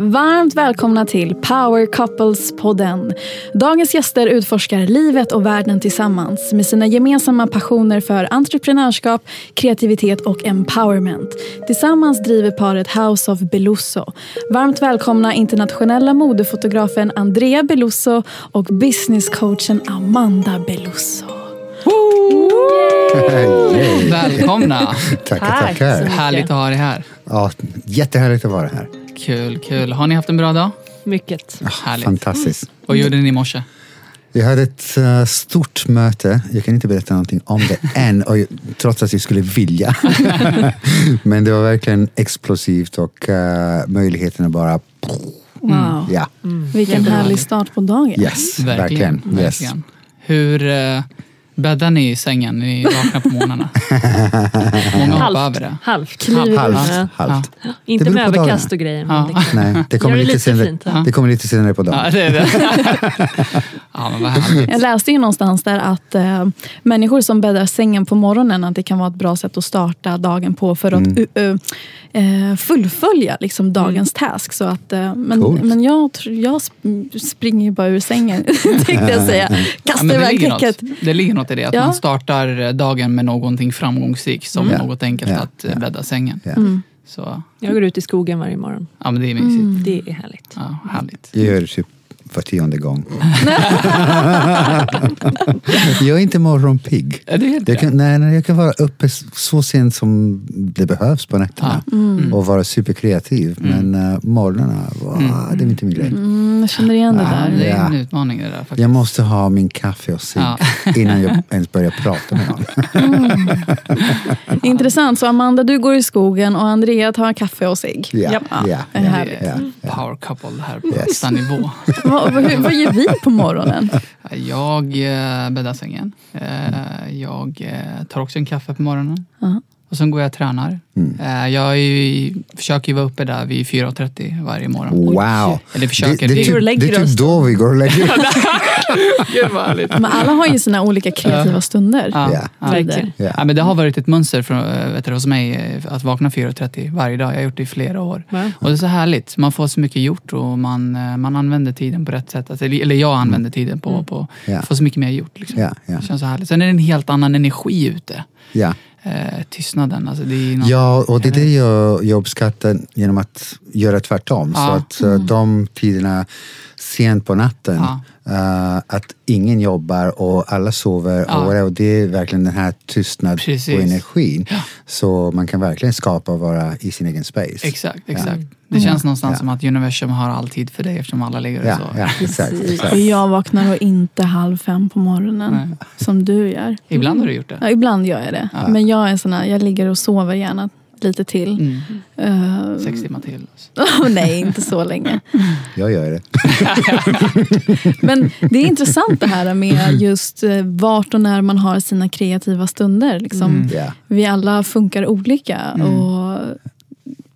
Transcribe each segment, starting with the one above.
Varmt välkomna till Power Couples-podden. Dagens gäster utforskar livet och världen tillsammans med sina gemensamma passioner för entreprenörskap, kreativitet och empowerment. Tillsammans driver paret House of Belusso. Varmt välkomna internationella modefotografen Andrea Belusso och businesscoachen Amanda Belusso. Välkomna! Tackar, Tack. tackar. Härligt att ha dig här. Ja, jättehärligt att vara här. Kul, kul. Har ni haft en bra dag? Mycket. Härligt. Fantastiskt. Vad gjorde ni i morse? Vi hade ett eh, stort möte. Jag kan inte berätta någonting om det än, och, jag- trots att jag skulle vilja. Men det var verkligen explosivt och uh, möjligheterna bara... Wow. Ja, Vilken härlig start på dagen. yes, verkligen. Verkligen. Yes. verkligen. Hur eh, bäddar ni i sängen när ni vaknar på morgnarna? Många hoppar Halvt. över det. Halvt. Halvt. Ja. halvt. Inte Det beror med överkast dagarna. och grejer. Ja. Det, Nej, det kommer det lite, lite senare, fint, ja. det kommer lite senare på dagen. Ja, det är det. ja, men vad härligt. Jag läste ju någonstans där att eh, människor som bäddar sängen på morgonen att det kan vara ett bra sätt att starta dagen på för att Mm. uh, uh, fullfölja liksom, dagens task. Så att, men Coolt. men jag, jag sp- springer ju bara ur sängen, tänkte jag säga. Ja, Kastar det, iväg täcket. något, det ligger något i det. Att Ja. man startar dagen med någonting framgångsrikt som Mm. något enkelt Ja, att ja. bädda sängen. Ja. Så, jag går ut i skogen varje morgon. ja, men det är mysigt. Det är härligt. Ja, härligt. Jag gör det typ var tionde gång. jag är inte morgonpigg. Är det Jag kan, nej, nej, jag kan vara uppe så sent som det behövs på nätterna och vara superkreativ. Men uh, morgnarna, wow, det är inte min grej. Mm, jag känner igen det Ja, där. det är en Ja. utmaning det där faktiskt. Jag måste ha min kaffe och cigg Ja. innan jag ens börjar prata med någon. Intressant. Så Amanda, du går i skogen och Andrea tar kaffe och cigg. Ja, ja, Det är ja, ja, ja. Power couple här på Yes. högsta nivå. vad, vad, vad gör vi på morgonen? Jag eh, bäddar sängen. Eh, jag eh, tar också en kaffe på morgonen. Ja. Och sen går jag och tränar. Mm. Eh, jag är ju, försöker ju vara uppe där vid 4.30 varje morgon. Wow! Eller försöker. det, det, typ, det är typ då vi går och lägger oss. Men alla har ju sina olika kreativa stunder. Ja, Ja. ja. Verkligen. Ja. Ja, men det har varit ett mönster från, eh, vet du, hos mig eh, att vakna 4.30 varje dag. Jag har gjort det i flera år. Va? Och det är så härligt. Man får så mycket gjort och man, man använder tiden på rätt sätt. Alltså, eller jag använder tiden på, på Ja. få så mycket mer gjort. Liksom. Ja, ja. Det känns så härligt. Sen är det en helt annan energi ute. Eh, tystnaden, alltså något, Ja, och det är det jag, jag uppskattar genom att göra tvärtom. Så Ja. att eh, de tiderna sent på natten, Ja. Eh, att ingen jobbar och alla sover. Ja. Och, och det är verkligen den här tystnad Precis. och energin. Så man kan verkligen skapa och vara i sin egen space. Exakt, exakt. Det känns någonstans som att universum har all tid för dig eftersom alla ligger och Ja, sover. ja, exakt. exakt. Och jag vaknar då inte halv fem på morgonen, Nej. som du gör. Ibland har du gjort det. Ja, ibland gör jag det. Ja. Men jag är sån här, jag ligger och sover gärna lite till. Mm. Eh, Sex timmar till. nej, inte så länge. Jag gör det. Men det är intressant det här med just eh, vart och när man har sina kreativa stunder. Liksom. Mm. Ja. Vi alla funkar olika. Och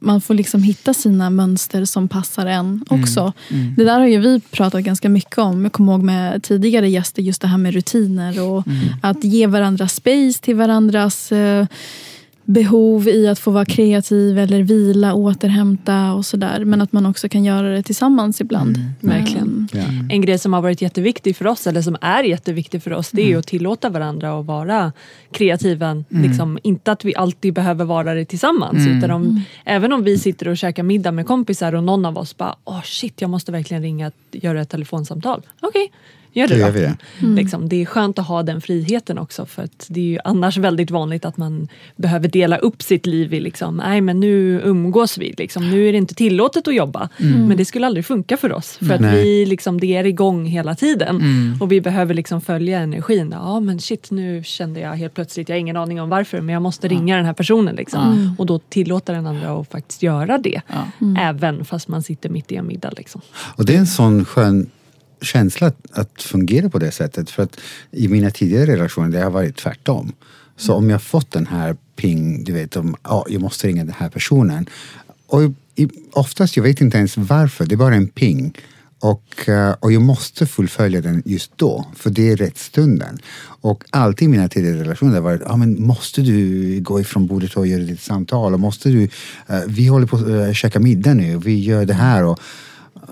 man får liksom hitta sina mönster som passar en också. Mm. Det där har ju vi pratat ganska mycket om. Jag kommer ihåg med tidigare gäster, just det här med rutiner och Mm. att ge varandra space till varandras eh, behov i att få vara kreativ eller vila, återhämta och sådär. Men att man också kan göra det tillsammans ibland. Mm. Verkligen. Ja. En grej som har varit jätteviktig för oss, eller som är jätteviktig för oss, det är Mm. att tillåta varandra att vara kreativa. Liksom, inte att vi alltid behöver vara det tillsammans. Mm. Utan om, Även om vi sitter och käkar middag med kompisar och någon av oss bara åh shit, jag måste verkligen ringa och göra ett telefonsamtal. Okej, gör det Då gör vi det. Liksom, det är skönt att ha den friheten också för att det är ju annars väldigt vanligt att man behöver dela upp sitt liv i liksom, nej men nu umgås vi, liksom, nu är det inte tillåtet att jobba. Men det skulle aldrig funka för oss för att Nej. vi liksom, det är igång hela tiden Mm. och vi behöver liksom följa energin. Ja men shit nu kände jag helt plötsligt, jag har ingen aning om varför men jag måste ringa den här personen liksom. och då tillåta den andra att faktiskt göra det. Ja. Även fast man sitter mitt i en middag. Liksom. Och det är en sån skön känsla att, att fungera på det sättet. För att i mina tidigare relationer det har varit tvärtom. Så om jag fått den här ping, du vet om ja, jag måste ringa den här personen. Och i, oftast, jag vet inte ens varför, det är bara en ping. Och, eh, och jag måste fullfölja den just då, för det är rätt stunden. Och alltid i mina tidigare relationer har det varit, ja men måste du gå ifrån bordet och göra ditt samtal? Och måste du, eh, vi håller på att uh, käka middag nu och vi gör det här. Och,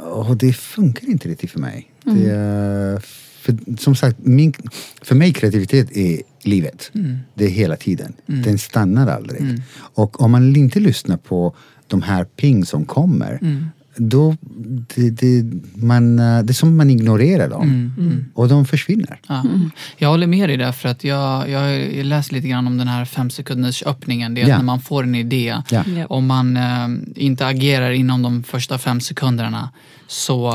och det funkar inte riktigt för mig. Det, är- för, som sagt, min, för mig kreativitet är livet. Det är hela tiden. Den stannar aldrig. Och om man inte lyssnar på de här ping som kommer då det, det, man, eh, det är som man ignorerar dem. Och de försvinner. Ja. Jag håller med dig där för att jag, jag har läst lite grann om den här fem sekunders öppningen. Det är Ja. att när man får en idé, Ja. Ja. om man eh, inte agerar inom de första fem sekunderna så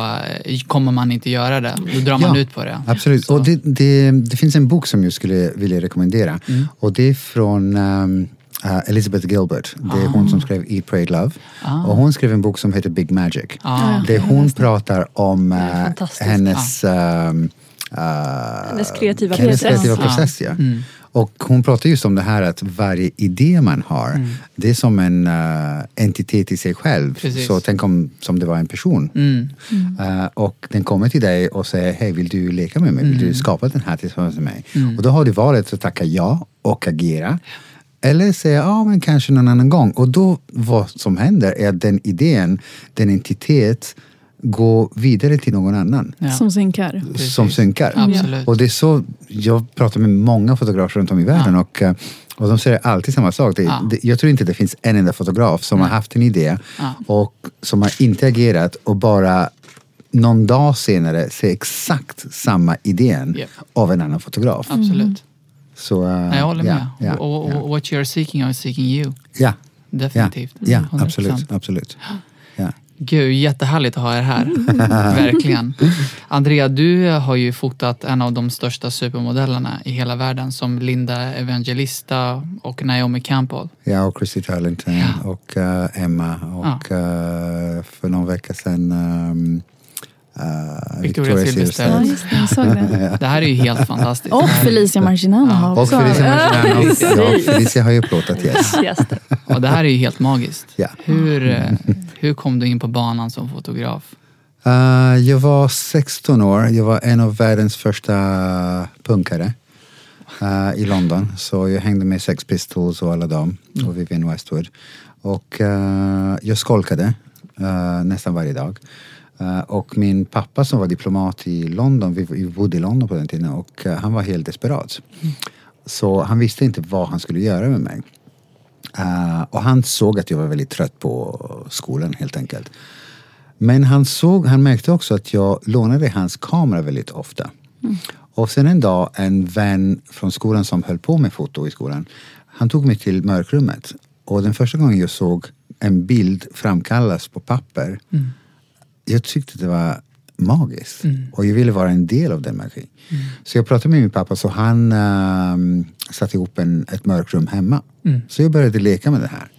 eh, kommer man inte göra det. Då drar man Ja, ut på det. Absolut. Så. Och det, det, det finns en bok som jag skulle vilja rekommendera. Och det är från um, uh, Elizabeth Gilbert. Det är hon som skrev Eat, Pray, Love. Och hon skrev en bok som heter Big Magic. Ah. Där hon pratar om uh, hennes, uh, Hennes kreativa hennes process. kreativa Ja. process. Ja. Mm. Och hon pratar just om det här att varje idé man har, det är som en uh, entitet i sig själv. Precis. Så tänk om som det var en person. Mm. Uh, och den kommer till dig och säger, hej vill du leka med mig? Vill Mm. du skapa den här tillsammans med mig? Och då har du valet att tacka ja och agera. Eller säga, ja men kanske någon annan gång. Och då vad som händer är att den idén, den entitet, går vidare till någon annan. Ja. Som synkar. Precis. Som synkar. Absolut. Och det är så, jag pratar med många fotografer runt om i världen och, eh, och de säger alltid samma sak. Det, Ja. det, jag tror inte det finns en enda fotograf som har haft en idé Ja. och som har inte agerat och bara någon dag senare ser exakt samma idén Japp. av en annan fotograf. Absolut. Så, Nej, jag håller ja, med. Ja, och, och, ja, och what you're seeking are seeking you. ja, ja, Definitivt. ja, 100%. absolut. absolut. Ja. Gud, jättehärligt att ha er här. Verkligen. Andrea, du har ju fotat en av de största supermodellerna i hela världen som Linda Evangelista och Naomi Campbell. Ja, och Christy Turlington Ja. och eh, Emma och eh, för någon vecka sedan um, uh, Victoria Silvstedt. Ja, det. Jag såg det. Det här är ju helt fantastiskt. Och Felicia Marginano har Och också. Felicia Marginano. Ja, Felicia har ju plåtat, yes. Yes. Och det här är ju helt magiskt. Ja. Hur, eh, hur kom du in på banan som fotograf? Eh, jag var 16 år. Jag var en av världens första punkare eh, i London. Så jag hängde med Sex Pistols och alla dem och Vivienne Westwood. Och eh, jag skolkade eh, nästan varje dag. Eh, och min pappa som var diplomat i London, vi, bodde i London på den tiden och eh, han var helt desperat. Så han visste inte vad han skulle göra med mig. Eh, och han såg att jag var väldigt trött på skolan helt enkelt. Men han, såg, han märkte också att jag lånade hans kamera väldigt ofta. Och sen en dag, en vän från skolan som höll på med foto i skolan, han tog mig till mörkrummet. Och den första gången jag såg en bild framkallas på papper, mm jag tyckte det var magiskt. Och jag ville vara en del av den magin. Så jag pratade med min pappa så han um, satte ihop en, ett mörkrum hemma. Så jag började leka med det här.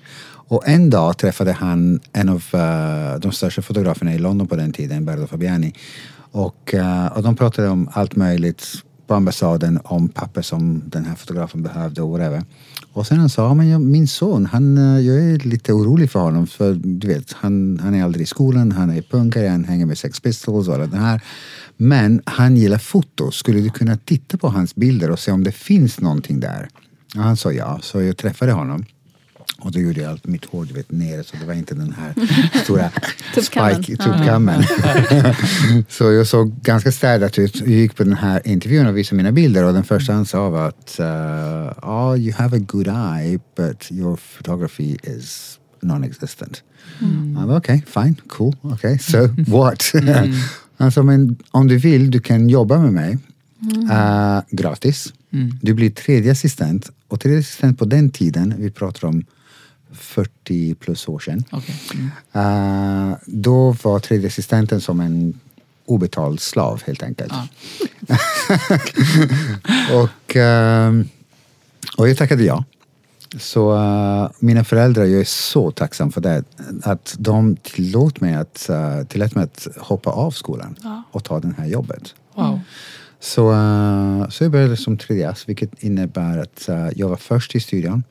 Och en dag träffade han en av uh, de största fotograferna i London på den tiden, Berto Fabiani. Och, uh, och de pratade om allt möjligt på ambassaden om papper som den här fotografen behövde och whatever. Och sen han sa, men jag, min son, han, eh, jag är lite orolig för honom för du vet, han, han är aldrig i skolan, han är punkare, han hänger med Sex Pistols och det här. Men han gillar foto. Skulle du kunna titta på hans bilder och se om det finns någonting där? Och han sa ja, så jag träffade honom. Och då gjorde jag allt mitt hår du vet, nere så det var inte den här stora Tuppkammen. så jag såg ganska städat ut. Jag gick på den här intervjun och visade mina bilder och den första han sa var att uh, oh, you have a good eye but your photography is non-existent. Jag var okej, okay, fine, cool, okay, so what? han sa, men om du vill, du kan jobba med mig uh, gratis. Du blir tredje assistent och tredje assistent på den tiden, vi pratar om 40 plus år sedan. Okej. Mm. Uh, då var tredje assistenten som en obetald slav helt enkelt. Ja. och, uh, och jag tackade ja. Så uh, mina föräldrar, jag är så tacksam för det. Att de tillåt mig att, uh, tillät mig att hoppa av skolan och ta det här jobbet. Wow. Så, så jag började som 3DS, vilket innebär att jag var först i studion.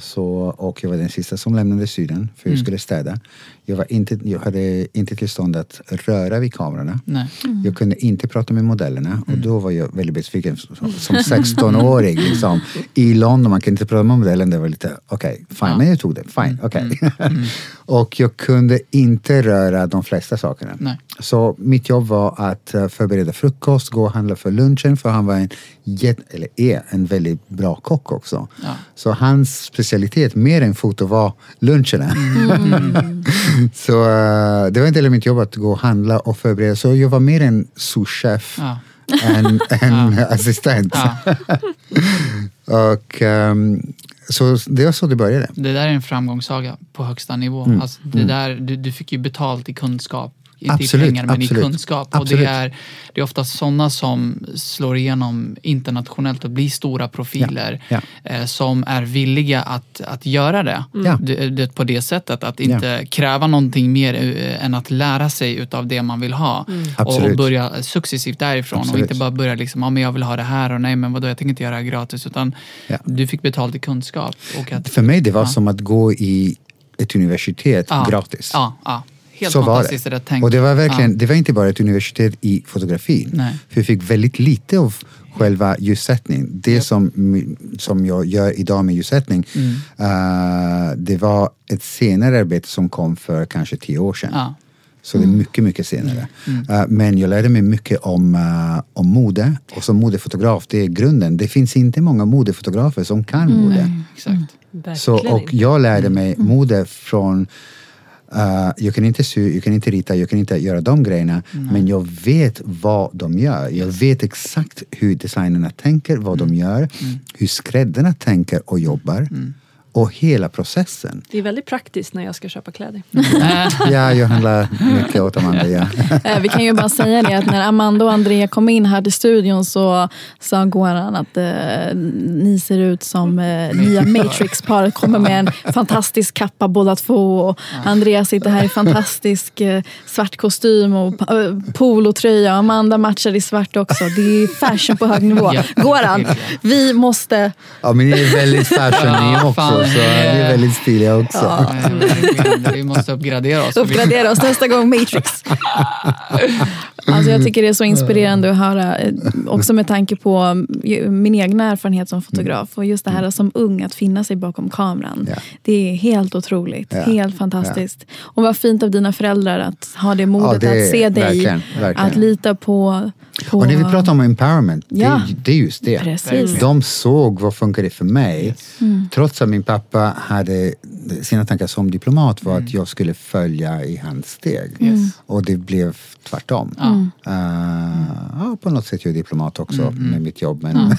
Så, och jag var den sista som lämnade studion, för jag skulle städa. Jag, var inte, jag hade inte tillstånd att röra vid kamerorna. Nej. Jag kunde inte prata med modellerna och då var jag väldigt besviken som, som 16-åring. Liksom. I London, man kan inte prata med modellen. Det var lite, okej, okay, fine, men jag tog det. Fine, okej. och jag kunde inte röra de flesta sakerna. Nej. Så mitt jobb var att eh, förbereda frukost, gå och handla för lunchen för han var en, eller är en väldigt bra kock också. Ja. Så hans specialitet mer än foto var luncherna. så eh, det var en del av mitt jobb att gå och handla och förbereda. Så jag var mer en souschef Ja. än en assistent. Ja. och ehm, så det var så det började. Det där är en framgångssaga på högsta nivå. Mm. Alltså det där, du, du fick ju betalt i kunskap. Inte Absolut, i pengar men absolut. i kunskap. Och det är, det är ofta sådana som slår igenom internationellt och blir stora profiler. Ja, Eh, som är villiga att, att göra det. Ja. Det, det, på det sättet. Att inte kräva någonting mer eh, än att lära sig utav det man vill ha. Och, och Absolut. börja successivt därifrån. Och inte bara börja liksom, ja men jag vill ha det här och nej men vadå jag tänker inte göra det här gratis. Utan Ja. du fick betalt i kunskap. Och att, För mig det var Ja. som att gå i ett universitet Ja. gratis. Ja, ja. Helt så var fantastiskt det. det där tänk. Och det var verkligen, Ja. det var inte bara ett universitet i fotografi. Nej. För vi fick väldigt lite av själva ljussättning. Det som, som jag gör idag med ljussättning, Mm. eh, det var ett senare arbete som kom för kanske tio år sedan. Ja. Så det är mycket, mycket senare. Eh, men jag lärde mig mycket om, eh, om mode. Och som modefotograf, det är grunden. Det finns inte många modefotografer som kan mode. Exakt. Så, och jag lärde mig mode från eh, jag kan inte sy, jag kan inte rita, jag kan inte göra de grejerna. Men jag vet vad de gör. Jag vet exakt hur designerna tänker, vad de gör. Hur skräddarna tänker och jobbar. Och hela processen. Det är väldigt praktiskt när jag ska köpa kläder. Ja, jag handlar mycket åt Amanda. Ja. Eh, Vi kan ju bara säga det att när Amanda och Andrea kom in här till studion så sa Goran att eh, ni ser ut som eh, nya Matrix-paret. Kommer med en fantastisk kappa båda två. Och Andrea sitter här i fantastisk eh, svart kostym och eh, polotröja. Amanda matchar i svart också. Det är fashion på hög nivå. Goran, vi måste... ja, men ni är väldigt fashion ni också. Fan, så ni är väldigt stiliga också. Ja. Vi måste uppgradera oss. Uppgradera oss nästa gång Matrix. Alltså jag tycker det är så inspirerande att höra, eh, också med tanke på ju- min egna erfarenhet som fotograf. Och just det här som ung, att finna sig bakom kameran. Mm. Ja. Det är helt otroligt, Ja. helt fantastiskt. Och vad fint av dina föräldrar att ha det modet det är att se dig, verkligen, verkligen. att lita på... på Och när vi pratar om empowerment, Ja. det, det är just det. Precis. De såg vad funkar det för mig. Trots att min pappa hade sina tankar som diplomat var att jag skulle följa i hans steg. Och det blev tvärtom. Ja. Uh, ja, på något sätt jag är diplomat också med mitt jobb. Men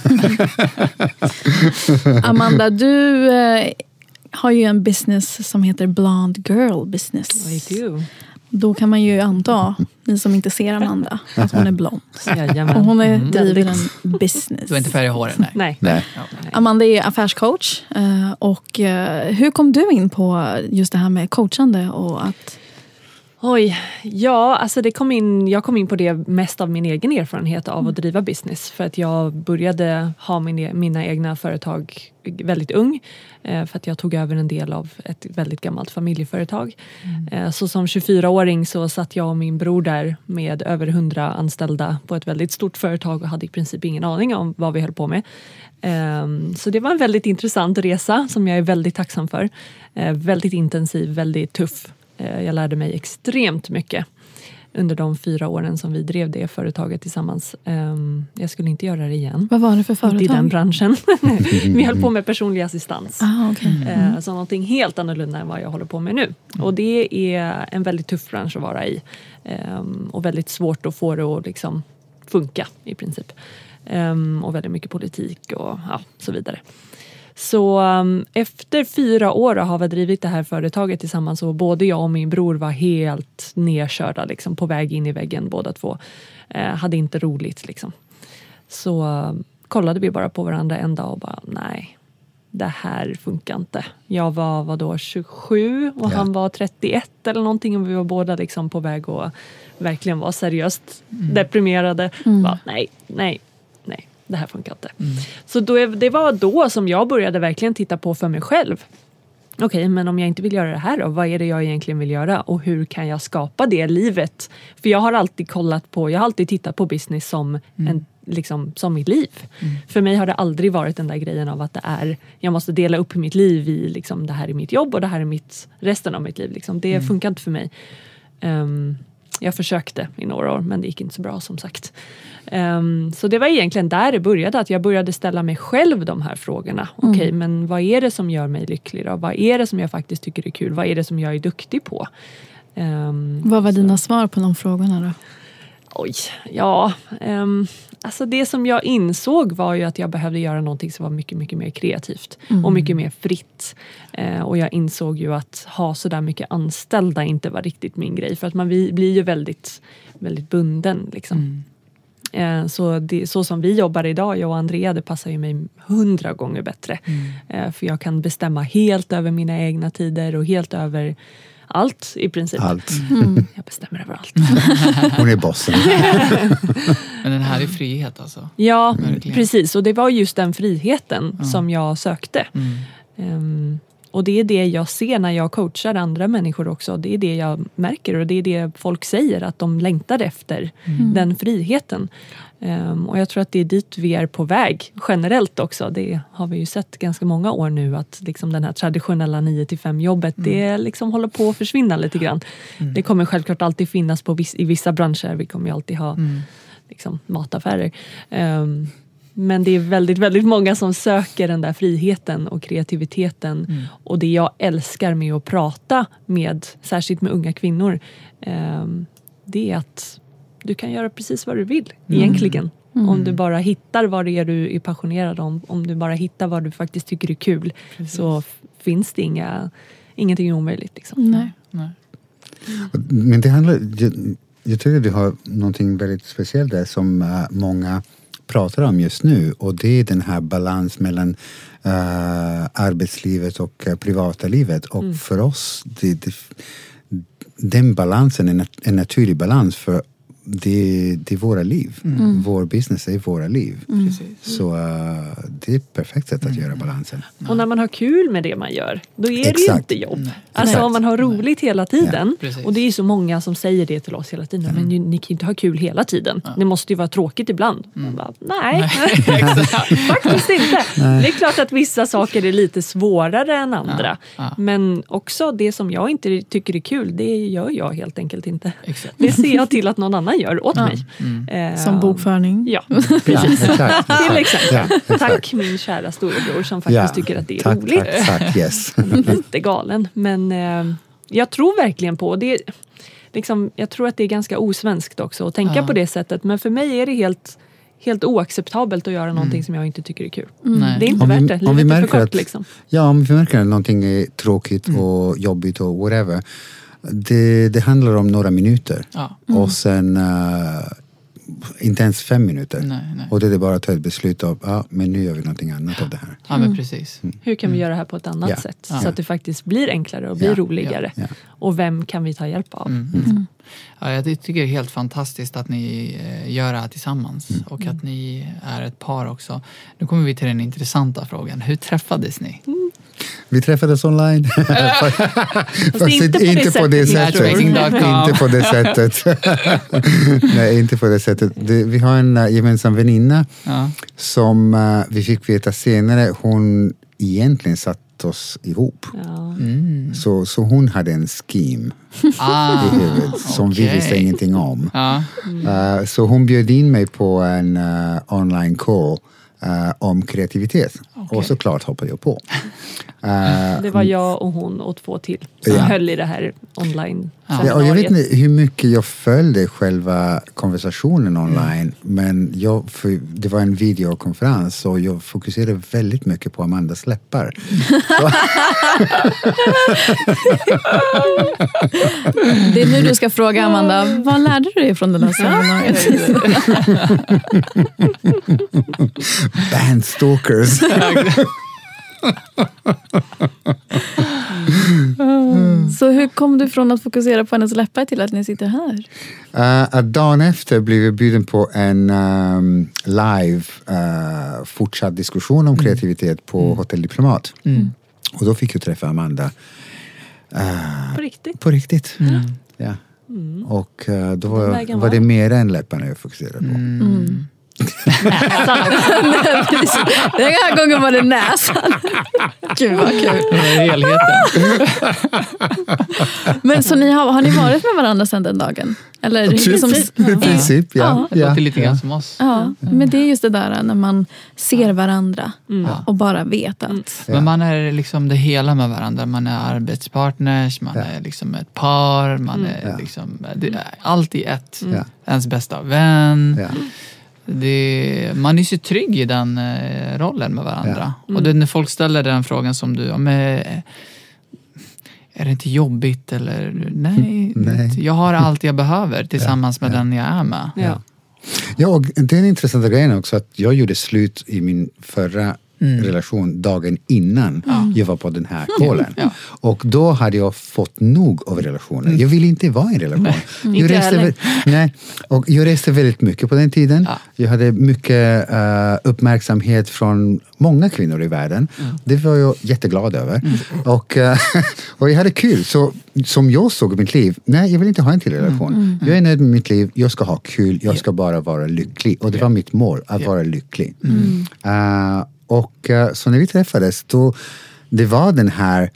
Amanda, du eh, har ju en business som heter Blonde Girl Business. I do. Då kan man ju anta, ni som inte ser Amanda, att hon är blond. Jajamän. Och hon är, Mm. driver en business. Du har inte färg i håret? Nej. Nej. Nej. Amanda är affärscoach. eh, Och eh, hur kom du in på just det här med coachande? Och att, Oj, ja, alltså det kom in, jag kom in på det mest av min egen erfarenhet av att driva business. För att jag började ha min, mina egna företag väldigt ung. eh, För att jag tog över en del av ett väldigt gammalt familjeföretag. Eh, Så som 24-åring så satt jag och min bror där med över 100 anställda på ett väldigt stort företag och hade i princip ingen aning om vad vi höll på med. Ehm, Så det var en väldigt intressant resa som jag är väldigt tacksam för. Eh, Väldigt intensiv, väldigt tuff. Eh, Jag lärde mig extremt mycket under de fyra åren som vi drev det företaget tillsammans. Ehm, Jag skulle inte göra det igen. vad var det för företag? Inte i den branschen. vi höll på med personlig assistans. Ah, okay. Eh, Så någonting helt annorlunda än vad jag håller på med nu. Och det är en väldigt tuff bransch att vara i. Ehm, Och väldigt svårt att få det att liksom funka i princip. Ehm, Och väldigt mycket politik och ja, så vidare. Så um, efter fyra år har vi drivit det här företaget tillsammans och både jag och min bror var helt nedkörda, liksom, på väg in i väggen båda två. Eh, hade inte roligt liksom. Så um, kollade vi bara på varandra en dag och bara nej, det här funkar inte. Jag var vadå, 27 och Ja. han var 31 eller någonting och vi var båda liksom på väg att verkligen vara seriöst deprimerade. Bara, nej, nej, nej, det här funkar inte. Så då, det var då som jag började verkligen titta på för mig själv. Okej, men om jag inte vill göra det här då? Vad är det jag egentligen vill göra? Och hur kan jag skapa det livet? För jag har alltid kollat på, jag har alltid tittat på business som, en, liksom, som mitt liv. För mig har det aldrig varit den där grejen av att det är, jag måste dela upp mitt liv i liksom, det här är mitt jobb och det här är mitt, resten av mitt liv. Liksom. Det funkar inte för mig. Ehm, jag försökte i några år men det gick inte så bra som sagt. Ehm, så det var egentligen där det började, att jag började ställa mig själv de här frågorna. Okej, men vad är det som gör mig lycklig då? Vad är det som jag faktiskt tycker är kul? Vad är det som jag är duktig på? Ehm, Vad var dina svar på de frågorna då? Oj, ja. Um, alltså det som jag insåg var ju att jag behövde göra någonting som var mycket, mycket mer kreativt och mycket mer fritt. Eh, och jag insåg ju att ha så där mycket anställda inte var riktigt min grej för att man blir ju väldigt, väldigt bunden. Liksom. Eh, Så, det, så som vi jobbar idag, jag och Andrea, det passar ju mig hundra gånger bättre. Eh, För jag kan bestämma helt över mina egna tider och helt över allt i princip. Allt. Jag bestämmer över allt. Hon är bossen. Men den här är frihet alltså. Ja, Verkligen. precis. Och det var just den friheten som jag sökte. Ehm, och det är det jag ser när jag coachar andra människor också. Det är det jag märker och det är det folk säger att de längtar efter. Den friheten. Ehm, och jag tror att det är dit vi är på väg generellt också. Det har vi ju sett ganska många år nu att liksom den här traditionella 9 till 5 jobbet det liksom håller på att försvinna lite grann. Det kommer självklart alltid finnas på viss, i vissa branscher. Vi kommer ju alltid ha liksom, mataffärer. Ehm, men det är väldigt, väldigt många som söker den där friheten och kreativiteten. Och det jag älskar med att prata med, särskilt med unga kvinnor, ehm, det är att du kan göra precis vad du vill egentligen. Om du bara hittar vad det är du är passionerad om, om du bara hittar vad du faktiskt tycker är kul, så f- finns det inga, ingenting omöjligt. Liksom. Nej. Nej. Men det handlar, jag, jag tycker du har någonting väldigt speciellt där som eh, många pratar om just nu och det är den här balans mellan eh, arbetslivet och eh, privata livet. Och för oss det, det, den balansen är en naturlig balans för det, det är våra liv. Vår business är våra liv. Så eh, det är ett perfekt sätt att göra balansen. Och när man har kul med det man gör, då är det ju Exakt. inte jobb. Alltså Exakt. om man har roligt hela tiden. Precis. och det är så många som säger det till oss hela tiden. Men ni, ni kan ju inte ha kul hela tiden. Det måste ju vara tråkigt ibland. Bara, nej, faktiskt inte. Det är klart att vissa saker är lite svårare än andra. ja. Men också det som jag inte tycker är kul, det gör jag helt enkelt inte. Exakt. Det ser jag till att någon annan gör åt mig. Eh, Som bokföring. Ja, Ja, exakt. till exempel. Ja, exakt. Tack min kära storebror som faktiskt tycker att det är tack, roligt. Tack, tack, yes. lite galen. Men eh, jag tror verkligen på det. Liksom, jag tror att det är ganska osvenskt också att tänka Ja. på det sättet. Men för mig är det helt, helt oacceptabelt att göra någonting som jag inte tycker är kul. Nej. Det är inte Om vi- värt det. om vi Livet är för märker kort att- liksom. Ja, om vi märker att någonting är tråkigt och jobbigt och whatever. Det, det handlar om några minuter. Ja. Och sen eh, inte ens fem minuter. Nej, nej. Och det är bara att ta ett beslut av, ja men nu gör vi någonting annat av det här. ja, men precis. Hur kan vi göra det här på ett annat Ja. sätt? Ja. Så att det faktiskt blir enklare och blir Ja. roligare. Ja. Och vem kan vi ta hjälp av? Mm. Ja, jag tycker det är helt fantastiskt att ni eh, gör det här tillsammans Mm. och att ni är ett par också. Nu kommer vi till den intressanta frågan. Hur träffades ni? Vi träffades online. Fast inte på det sättet, inte på det sättet. Nej, inte på det sättet. Vi har en uh, gemensam väninna Ja. som uh, vi fick veta senare, hon egentligen satt oss ihop. Ja. Mm. Så, så hon hade en scheme Ah, i huvudet som vi okej. visste ingenting om. Ja. Uh, så hon bjöd in mig på en uh, online call uh, om kreativitet. Och såklart hoppade jag på. Uh, Det var jag och hon och två till som Ja. höll i det här online Ja, och jag vet inte hur mycket jag följde själva konversationen online men jag, för det var en videokonferens och jag fokuserade väldigt mycket på Amandas läppar. Det är nu du ska fråga Amanda, vad lärde du dig från det där seminariet? Bandstalkers! Så hur kom du från att fokusera på hennes läppar till att ni sitter här? Uh, att dagen efter blev jag bjuden på en um, live uh, fortsatt diskussion om kreativitet på Hotell Diplomat. Mm. Och då fick jag träffa Amanda uh, På riktigt. på riktigt. Mm. Ja. Och uh, då var, var det det. mer än läpparna jag fokuserade på. Mm. Nej, precis. Den här gången var det näsan. Gud vad kul. Det är helheten. Men så ni har, har ni varit med varandra sedan den dagen? Eller liksom, I princip, ja. Det ja. låter lite grann som oss. ja, men det är just det där när man ser varandra och bara vet att... Men man är liksom det hela med varandra. Man är arbetspartners, man är liksom ett par, man är Ja. liksom det är allt i ett. Ja. Ens bästa vän. Ja. Det, man är så trygg i den eh, rollen med varandra. Och det, när folk ställer den frågan som du, ja, men, eh, är det inte jobbigt eller nej, Nej. jag har allt jag behöver tillsammans med den jag är med. Ja. Ja, och den intressanta grejen också att jag gjorde slut i min förra relation dagen innan jag var på den här callen. Ja. Och då hade jag fått nog av relationen. Jag ville inte vara i en relation. Jag reste, nej, och jag reste väldigt mycket på den tiden. Ja. Jag hade mycket eh, uppmärksamhet från många kvinnor i världen. Det var jag jätteglad över. Och, eh, och jag hade kul. Så som jag såg mitt liv, nej jag vill inte ha en till relation. Jag är nöjd med mitt liv, jag ska ha kul, jag ska bara vara lycklig. Och det var mitt mål, att vara lycklig. Eh, och eh, så när vi träffades, då, det var den här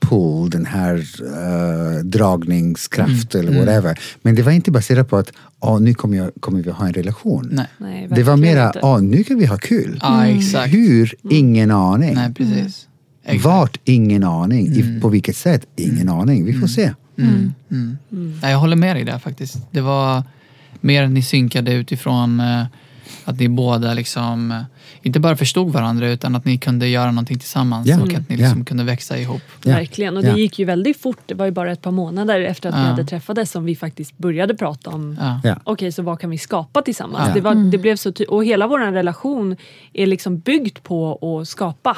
pull, den här uh, dragningskraft eller whatever. Men det var inte baserat på att ah, nu kommer, jag, kommer vi ha en relation. Nej. Nej, det var mera, ah, nu kan vi ha kul. Ja, exakt. Hur? Ingen aning. Nej, precis. Exakt. Vart? Ingen aning. I, på vilket sätt? Ingen aning. Vi får se. Mm. Mm. Nej, jag håller med dig där faktiskt. Det var mer att ni synkade utifrån eh, att ni båda liksom eh, inte bara förstod varandra utan att ni kunde göra någonting tillsammans Ja. och att ni liksom Ja. kunde växa ihop. Ja. Verkligen, och det gick ju väldigt fort. Det var ju bara ett par månader efter att vi hade träffades som vi faktiskt började prata om Ja. Okej, så vad kan vi skapa tillsammans? Det, var, det blev så ty- och hela vår relation är liksom byggd på att skapa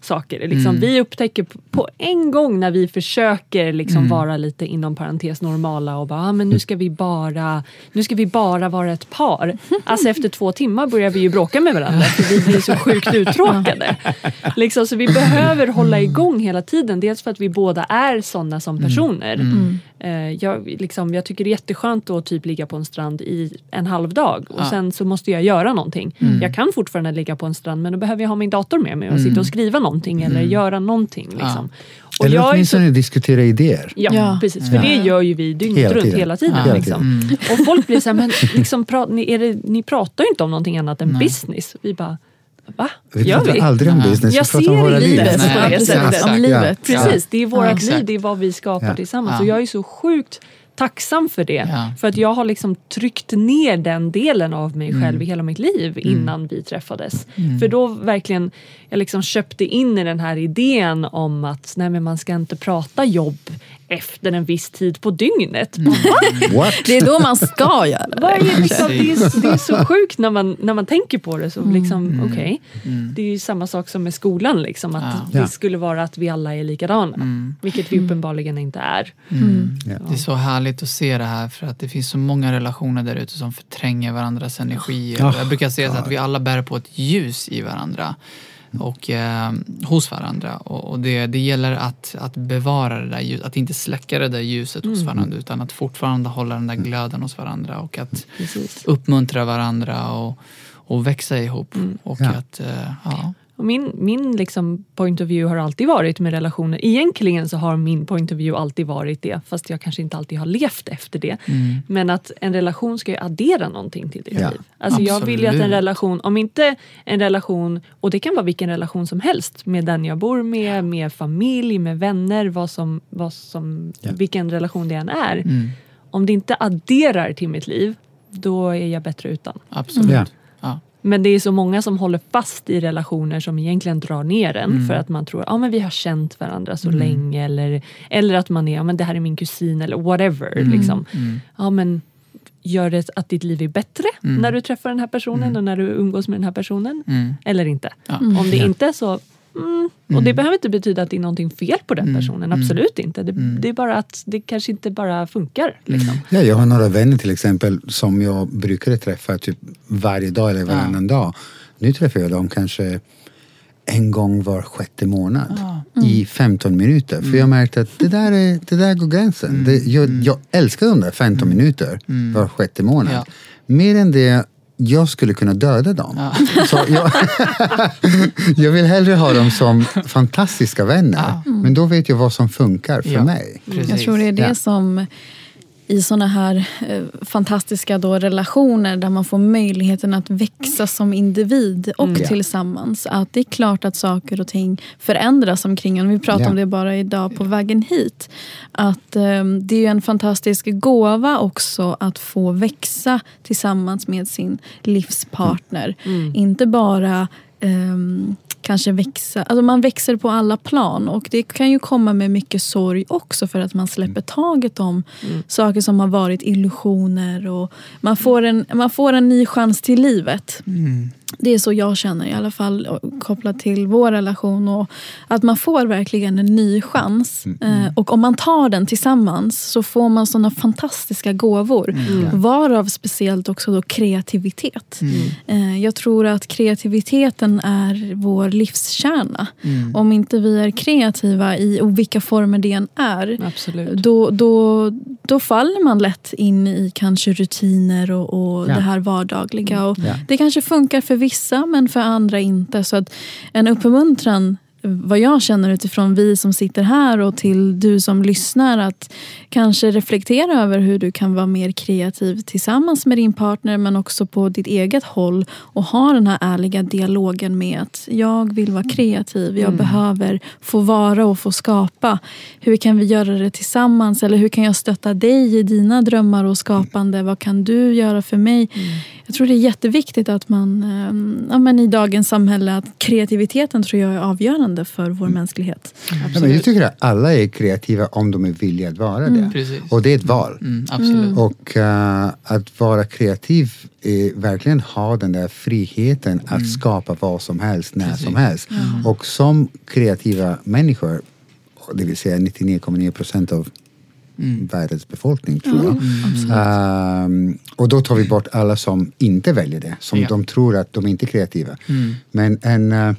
saker. Liksom, Vi upptäcker på en gång när vi försöker liksom vara lite inom parentes normala och bara, ah, men nu ska vi bara nu ska vi bara vara ett par. Alltså efter två timmar börjar vi ju bråka med varandra för vi blir så sjukt uttråkade. Liksom, så vi behöver hålla igång hela tiden. Dels för att vi båda är sådana som personer. Eh, jag, liksom, jag tycker det är jätteskönt att typ ligga på en strand i en halv dag och Ja. sen så måste jag göra någonting. Jag kan fortfarande ligga på en strand men då behöver jag ha min dator med mig och sitta och skriva någonting eller göra någonting. Liksom. Och Eller jag är så, åtminstone diskutera idéer. ja, Ja. precis, för det gör ju vi dygnet Hela runt tiden. hela tiden. Liksom. Och folk blir så här, men liksom, pra, ni, är det, ni pratar ju inte om någonting annat än business. Vi bara, va? Vi Gör pratar vi? aldrig om business, Jag vi pratar om våra liv. livet Nej, det precis. Om livet. Precis, det är vårt liv, det är vad vi skapar Ja. tillsammans. Ja. Och jag är så sjukt tacksam för det. Ja. För att jag har liksom tryckt ner den delen av mig själv i hela mitt liv innan vi träffades. För då verkligen, jag liksom köpte in i den här idén om att nej, men man ska inte prata jobb efter en viss tid på dygnet. Mm. What? Det är då man ska göra det. är liksom, det, är, det är så sjukt när man, när man tänker på det. Så liksom, okej. Mm. Det är ju samma sak som med skolan. Liksom, att Ja. Det skulle vara att vi alla är likadana. Vilket vi uppenbarligen inte är. Det är så härligt att se det här för att det finns så många relationer där ute som förtränger varandras energier. Oh, Jag brukar säga så att vi alla bär på ett ljus i varandra och eh, hos varandra. Och, och det, det gäller att, att bevara det där ljuset, att inte släcka det där ljuset hos varandra utan att fortfarande hålla den där glöden hos varandra och att uppmuntra varandra och, och växa ihop. Och Ja. att, eh, ja. Och min min liksom point of view har alltid varit med relationer. Egentligen så har min point of view alltid varit det, fast jag kanske inte alltid har levt efter det. Men att en relation ska ju addera någonting till ditt Ja, liv. Alltså jag vill ju att en relation, om inte en relation, och det kan vara vilken relation som helst, med den jag bor med, med familj, med vänner, vad som, vad som, vilken relation det än är. Mm. Om det inte adderar till mitt liv, då är jag bättre utan. Absolut. Ja. Men det är så många som håller fast i relationer som egentligen drar ner en Mm. för att man tror att ah, vi har känt varandra så länge eller, eller att man är, ah, men det här är min kusin eller whatever. Mm. Liksom. Ja, men gör det att ditt liv är bättre när du träffar den här personen och när du umgås med den här personen? Mm. Eller inte? Ja. Om det inte är så Mm. Och det behöver inte betyda att det är någonting fel på den personen, absolut inte. Det, det är bara att det kanske inte bara funkar. Liksom. Ja, jag har några vänner till exempel som jag brukade träffa typ varje dag eller varannan dag. Nu träffar jag dem kanske en gång var sjätte månad i 15 minuter. För jag märkte att det där, är, det där går gränsen. Det, jag, jag älskar de där 15 minuter var sjätte månad. Ja. Mer än det, jag skulle kunna döda dem. Så jag, jag vill hellre ha dem som fantastiska vänner. Men då vet jag vad som funkar för Ja. mig. Precis. Jag tror det är det Ja. som i såna här eh, fantastiska då relationer där man får möjligheten att växa som individ och Mm. Tillsammans. Att det är klart att saker och ting förändras omkring en. Vi pratade Ja. om det bara idag på vägen hit. Att eh, det är en fantastisk gåva också att få växa tillsammans med sin livspartner. Inte bara ehm, kanske växa. Alltså man växer på alla plan och det kan ju komma med mycket sorg också för att man släpper taget om saker som har varit illusioner och man får en, man får en ny chans till livet. Det är så jag känner i alla fall kopplat till vår relation. Och att man får verkligen en ny chans. Eh, och om man tar den tillsammans så får man såna fantastiska gåvor. Varav speciellt också då kreativitet. Eh, jag tror att kreativiteten är vår livskärna. Om inte vi är kreativa i och vilka former det än är. Absolut. Då, då, då faller man lätt in i kanske rutiner och, och Ja. det här vardagliga. Och Ja. Det kanske funkar för vissa men för andra inte. Så att en uppmuntran vad jag känner utifrån vi som sitter här och till du som lyssnar att kanske reflektera över hur du kan vara mer kreativ tillsammans med din partner men också på ditt eget håll och ha den här ärliga dialogen med att jag vill vara kreativ, jag behöver få vara och få skapa. Hur kan vi göra det tillsammans eller hur kan jag stötta dig i dina drömmar och skapande? Vad kan du göra för mig? Jag tror det är jätteviktigt att man eh, ja, men i dagens samhälle att kreativiteten tror jag är avgörande för vår mänsklighet. Ja, men jag tycker att alla är kreativa om de är villiga att vara det. Precis. Och det är ett val. Mm, absolut. Och eh, att vara kreativ är verkligen ha den där friheten att skapa vad som helst, när som helst. Och som kreativa människor, det vill säga 99,9 procent av världens befolkning tror jag. Ehm, och då tar vi bort alla som inte väljer det, som Ja. de tror att de inte är kreativa. Men en, eh,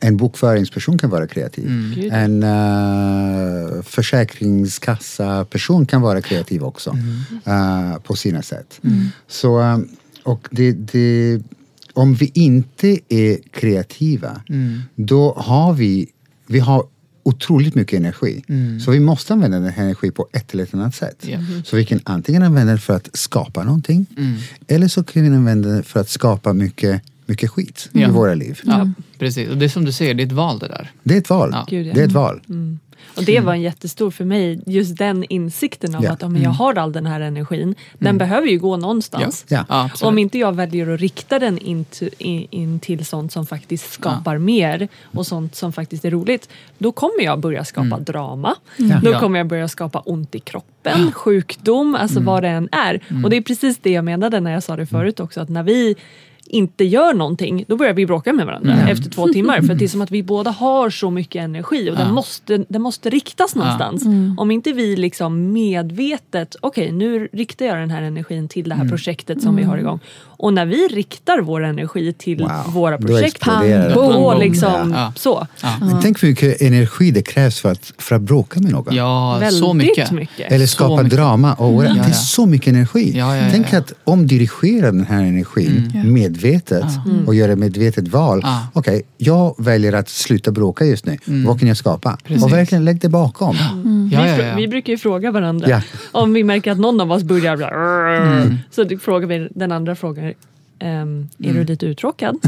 en bokföringsperson kan vara kreativ. Gud. En uh, försäkringskassa-person kan vara kreativ också eh, på sina sätt. Så, eh, och det, det, om vi inte är kreativa, då har vi, vi har otroligt mycket energi. Så vi måste använda den här energin på ett eller annat sätt. Ja. Så vi kan antingen använda den för att skapa någonting eller så kan vi använda den för att skapa mycket, mycket skit i våra liv. Ja, precis. Och det är som du säger, det är ett val det där. Det är ett val. Ja. Det är ett val. Och det var en jättestor för mig, just den insikten av Ja. att men jag har all den här energin, den behöver ju gå någonstans. Ja. Ja. Om inte jag väljer att rikta den in, till- in, in till sånt som faktiskt skapar mer och sånt som faktiskt är roligt, då kommer jag börja skapa drama. Då Mm. Ja. kommer jag börja skapa ont i kroppen, sjukdom, alltså Mm. vad det än är. Och det är precis det jag menade när jag sa det förut också, att när vi inte gör någonting, då börjar vi bråka med varandra Mm. efter två timmar. För det är som att vi båda har så mycket energi och den, måste, den måste riktas någonstans. Om inte vi liksom medvetet, okej nu riktar jag den här energin till det här projektet som vi har igång. Och när vi riktar vår energi till Wow. våra Då projekt, det. då Boom. liksom Ja. så. Men tänk hur mycket energi det krävs för att, för att bråka med någon. Ja, Väldigt så mycket. mycket. Eller skapa mycket. drama. Och Det Ja, är ja. så mycket energi. Ja, ja, ja, Tänk ja. att omdirigera den här energin medvetet och göra ett medvetet val. Ja. Okej, jag väljer att sluta bråka just nu. Vad kan jag skapa? Precis. Och verkligen lägg det bakom. Ja, vi, ja, ja. vi brukar ju fråga varandra Ja. om vi märker att någon av oss börjar Mm. så då frågar vi den andra frågan ehm, är du lite uttråkad?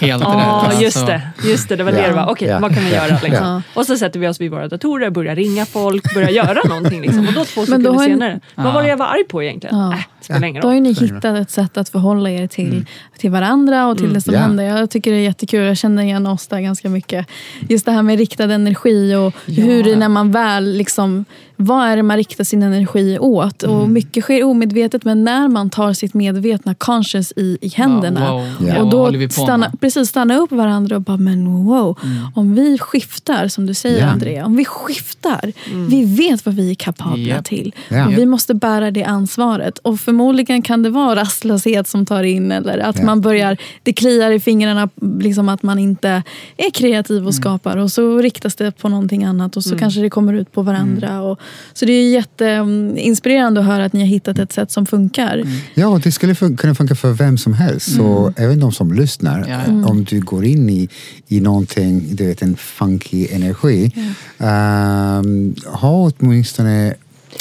Helt Ja, rätt. just Alltså, det. Just det, det var det Ja. det var. Okej, Ja. vad kan vi Ja. göra? Liksom? Ja. Och så sätter vi oss vid våra datorer, börjar ringa folk, börjar göra någonting. Liksom. Och då två Men sekunder då har ni- senare, vad var det jag var arg på egentligen? Ja. Äh, spelar ingen Då har ju roll. ni hittat ett sätt att förhålla er till, till varandra och till det som Ja. händer. Jag tycker det är jättekul. Jag känner igen oss där ganska mycket. Just det här med riktad energi och hur det när man väl liksom vad är det man riktar sin energi åt? Och Mycket sker omedvetet men när man tar sitt medvetna conscious i, i händerna wow. Ja. Ja, och då stanna, precis, stanna upp varandra och bara, men wow. Om vi skiftar, som du säger Ja. Andrea, om vi skiftar. Vi vet vad vi är kapabla Japp. till. Ja. Och vi måste bära det ansvaret. Och förmodligen kan det vara rastlöshet som tar in eller att man börjar, det kliar i fingrarna, liksom att man inte är kreativ Mm. och skapar. Och så riktas det på någonting annat och så kanske det kommer ut på varandra. Mm. Och, så det är jätteinspirerande att höra att ni har hittat ett sätt som funkar. Mm. Ja, och det skulle fun- kunna funka för vem som helst. Så även de som lyssnar, Ja, ja. om du går in i, i någonting, du vet en funky energi, ehm, ha åtminstone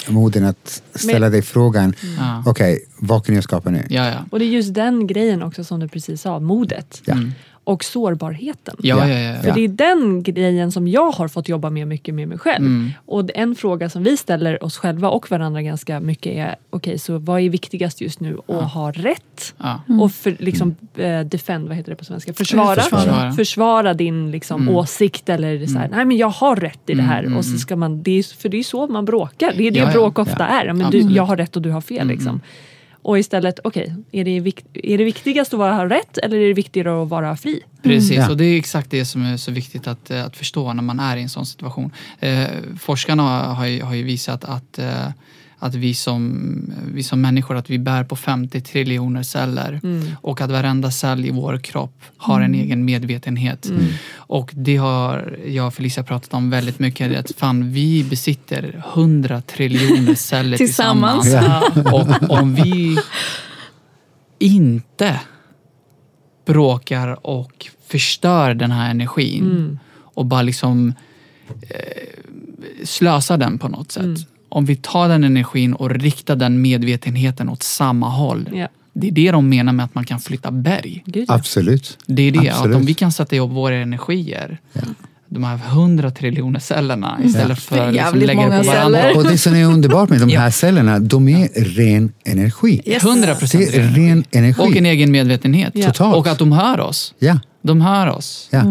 moden att ställa Men- dig frågan, Ja. okej, vad kan jag skapa nu? Ja, ja. Och det är just den grejen också som du precis sa, modet. Ja. Och sårbarheten. Ja, ja, ja. För det är den grejen som jag har fått jobba med mycket med mig själv. Mm. Och en fråga som vi ställer oss själva och varandra ganska mycket är, okej så vad är viktigast just nu? Att ha rätt Ja. och för, liksom, eh, defend, vad heter det på svenska? Försvara. Försvara. Försvara din liksom, åsikt eller så här, nej men jag har rätt i det här. Och så ska man, det är, för det är så man bråkar. Det är det Ja, ja. bråk ofta är. Men du, jag har rätt och du har fel. Liksom. Och istället, okej, är, det vik- är det viktigast att vara, rätt eller är det viktigare att vara fri? Precis, Ja. och det är exakt det som är så viktigt att, eh, att förstå när man är i en sån situation. Eh, forskarna har ju, har ju visat att, eh, att vi, som, vi som människor att vi bär på 50 triljoner celler och att varenda cell i vår kropp har en egen medvetenhet. Och det har jag och Felicia pratat om väldigt mycket. Att fan, vi besitter 100 triljoner celler Tillsammans. tillsammans. Och om vi inte bråkar och förstör den här energin och bara liksom eh, slösar den på något sätt. Om vi tar den energin och riktar den medvetenheten åt samma håll. Ja. Det är det de menar med att man kan flytta berg. Gud, ja. Absolut. Det är det, Absolut. att om vi kan sätta ihop våra energier, de här hundra triljoner cellerna istället för att liksom lägga det på varandra. celler. Och det som är underbart med de här Ja. cellerna, de är ren energi. Yes. 100 procent Det är ren energi. Och en egen medvetenhet. Totalt. Och att de hör oss. Ja, De hör oss. ja.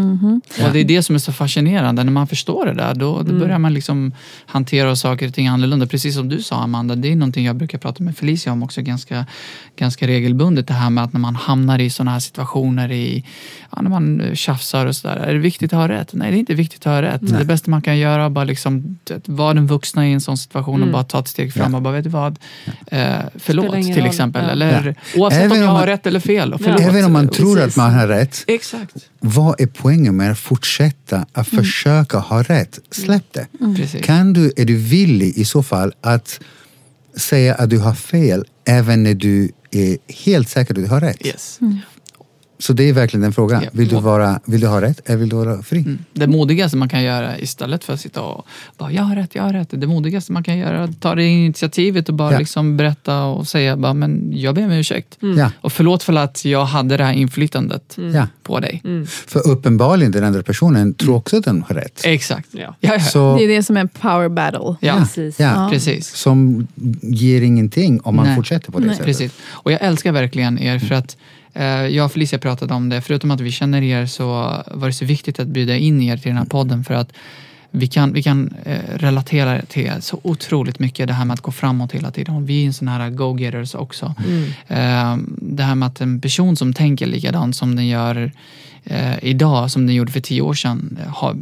Och det är det som är så fascinerande. När man förstår det där, då, då börjar man liksom hantera saker och ting annorlunda. Precis som du sa Amanda, det är någonting jag brukar prata med Felicia om också ganska, ganska regelbundet. Det här med att när man hamnar i sådana här situationer, i, ja, när man eh, tjafsar och sådär. Är det viktigt att ha rätt? Nej, det är inte viktigt att ha rätt. Det bästa man kan göra är bara liksom, vet, vara den vuxna i en sån situation och bara ta ett steg fram och bara, vet du vad? Eh, förlåt till roll. exempel. Ja. Eller, Ja. Oavsett Även om jag har man- rätt eller fel. Förlåt. Även om man tror Precis. att man har rätt, Exakt. Vad är poängen med att fortsätta att Mm. försöka ha rätt? Släpp det. Precis. Kan du, är du villig i så fall att säga att du har fel även när du är helt säker att du har rätt? Yes. Så det är verkligen den frågan. Ja. Vill, du vara, vill du ha rätt eller vill du vara fri? Mm. Det modigaste man kan göra istället för att sitta och bara jag har rätt, jag har rätt. Det modigaste man kan göra är att ta det initiativet och bara Ja. liksom berätta och säga bara, men jag ber om ursäkt. Ja. Och förlåt för att jag hade det här inflytandet Ja. på dig. För uppenbarligen den andra personen tror också att den har rätt. Exakt. Ja. Så, Det är det som är power battle. ja. Precis. ja, Precis. Som ger ingenting om man Nej. fortsätter på det Nej. sättet. Precis. Och jag älskar verkligen er för att jag och Felicia pratade om det. Förutom att vi känner er så var det så viktigt att bjuda in er till den här podden för att vi kan, vi kan eh, relatera till så otroligt mycket det här med att gå framåt hela tiden. Vi är en sån här go-getters också. Eh, det här med att en person som tänker likadant som den gör eh, idag som den gjorde för tio år sedan. eh,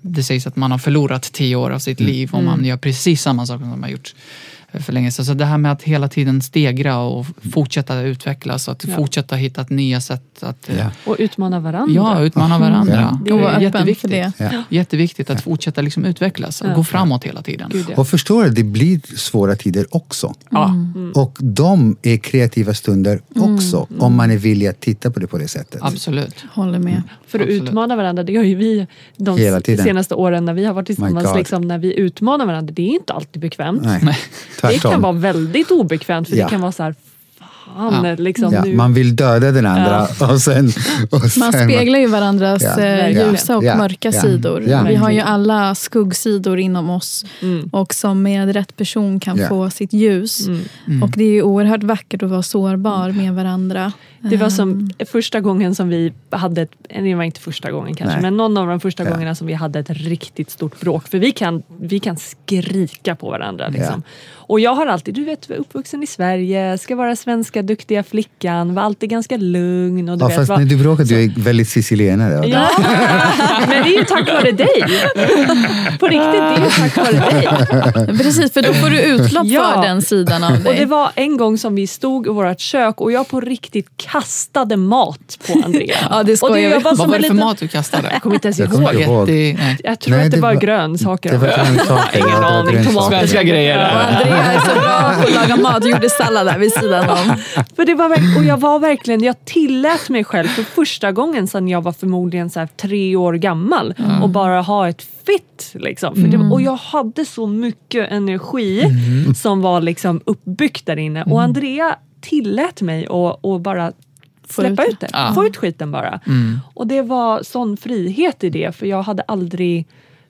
det sägs att man har förlorat tio år av sitt liv om man gör precis samma sak som man har gjort eh, för länge sedan. Så det här med att hela tiden stegra och fortsätta utvecklas och att Ja. fortsätta hitta nya sätt att eh, Ja. Och utmana varandra. Ja, utmana varandra. Ja. Det är Och vara öppen för det. Ja. Jätteviktigt att fortsätta liksom utvecklas och Ja. gå framåt hela tiden. Gud, ja. Och förstår du, det blir svåra tider också. Ja. Och de är kreativa stunder också, om man är villig att titta på det på det sättet. Absolut. Håller med. För att Absolut. utmana varandra, det gör ju vi de Hela tiden. senaste åren när vi har varit tillsammans. Liksom, när vi utmanar varandra, det är inte alltid bekvämt. Nej, Det tvärtom. kan vara väldigt obekvämt för Ja. det kan vara så här, fan, Ja. liksom ja, man vill döda den andra och sen... Och sen Man speglar ju varandras Ja. eh, ljusa och Ja. mörka Ja. sidor. Ja. Vi har ju alla skuggsidor inom oss Mm. och som med rätt person kan Ja. få sitt ljus. Mm. Och det är ju oerhört vackert att vara sårbar med varandra. Det var som första gången som vi hade, ett, det var inte första gången kanske, Nej. men någon av de första Ja. gångerna som vi hade ett riktigt stort bråk. För vi kan, vi kan skrika på varandra. Liksom. Och jag har alltid, du vet, uppvuxen i Sverige, ska vara svenska duktiga flickan, var alltid ganska lugn. Och du Ja, vet, fast var, när du bråkar, du är väldigt sicilienare. Ja, men det är ju tack vare dig. På riktigt, det är ju tack vare dig. Precis, för då får du utlopp Ja. för den sidan av Och det dig. var en gång som vi stod i vårt kök och jag på riktigt kastade mat på Andrea. Ja, det och vi. jag var Vad var en det för liten- mat du kastade? Jag kommer inte ens Jag ihåg. inte ihåg. Nej. Jag tror Nej, att det, det var var- grönsaker. det var grönsaker, Ingen det aning. Tomater. Svenska grejer. Ja. Andrea är så bra på att laga mat. Du gjorde sallad där vid sidan om. För det var, och jag var verkligen, jag tillät mig själv för första gången sedan jag var förmodligen så här tre år gammal och bara ha ett fit. Liksom. För det, och jag hade så mycket energi som var liksom uppbyggt där inne. Och Andrea tillät mig att att bara släppa ut ut det. Ja. Få ut skiten bara. Och det var sån frihet i det för jag hade aldrig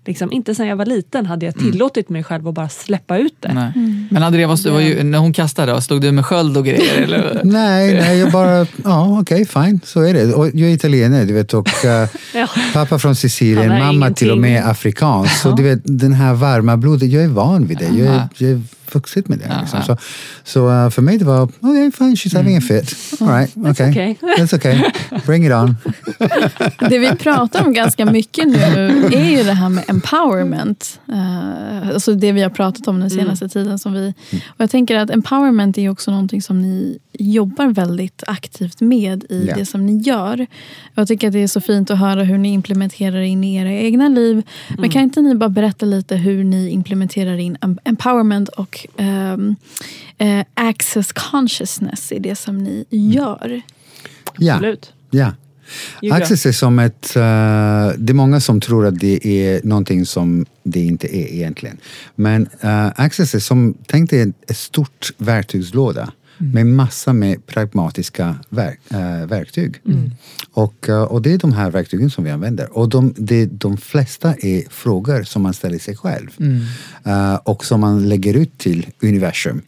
Liksom, inte sedan jag var liten hade jag tillåtit mig själv att bara släppa ut det. Nej. Men Andrea, var ju, när hon kastade, då, stod du med sköld och grejer? Eller? Nej, nej, jag bara, ja okej, fine, så är det. Och jag är italienare, du vet, och eh, Ja. pappa från Sicilien, mamma till och med ingenting. afrikansk. Så du vet, den här varma blodet, jag är van vid det. Jag är, jag är vuxit med det. Liksom. Så, så eh, för mig det var, okej, fine, she's having a fit. All right, okay. okay. That's okay. Bring it on. Det vi pratar om ganska mycket nu är ju det här med empowerment. Uh, alltså det vi har pratat om den senaste tiden. Som vi, och jag tänker att empowerment är också någonting som ni jobbar väldigt aktivt med i Ja. det som ni gör. Jag tycker att det är så fint att höra hur ni implementerar in i era egna liv. Men kan inte ni bara berätta lite hur ni implementerar in em- empowerment och ehm, eh, access consciousness i det som ni gör? Ja, Absolut. ja. Access är som ett... eh, det är många som tror att det är någonting som det inte är egentligen. Men uh, Access är som, tänk dig ett stort verktygslåda med massa med pragmatiska verk, eh, verktyg. Och, eh, och det är de här verktygen som vi använder. Och de, det, de flesta är frågor som man ställer sig själv. Eh, och som man lägger ut till universum.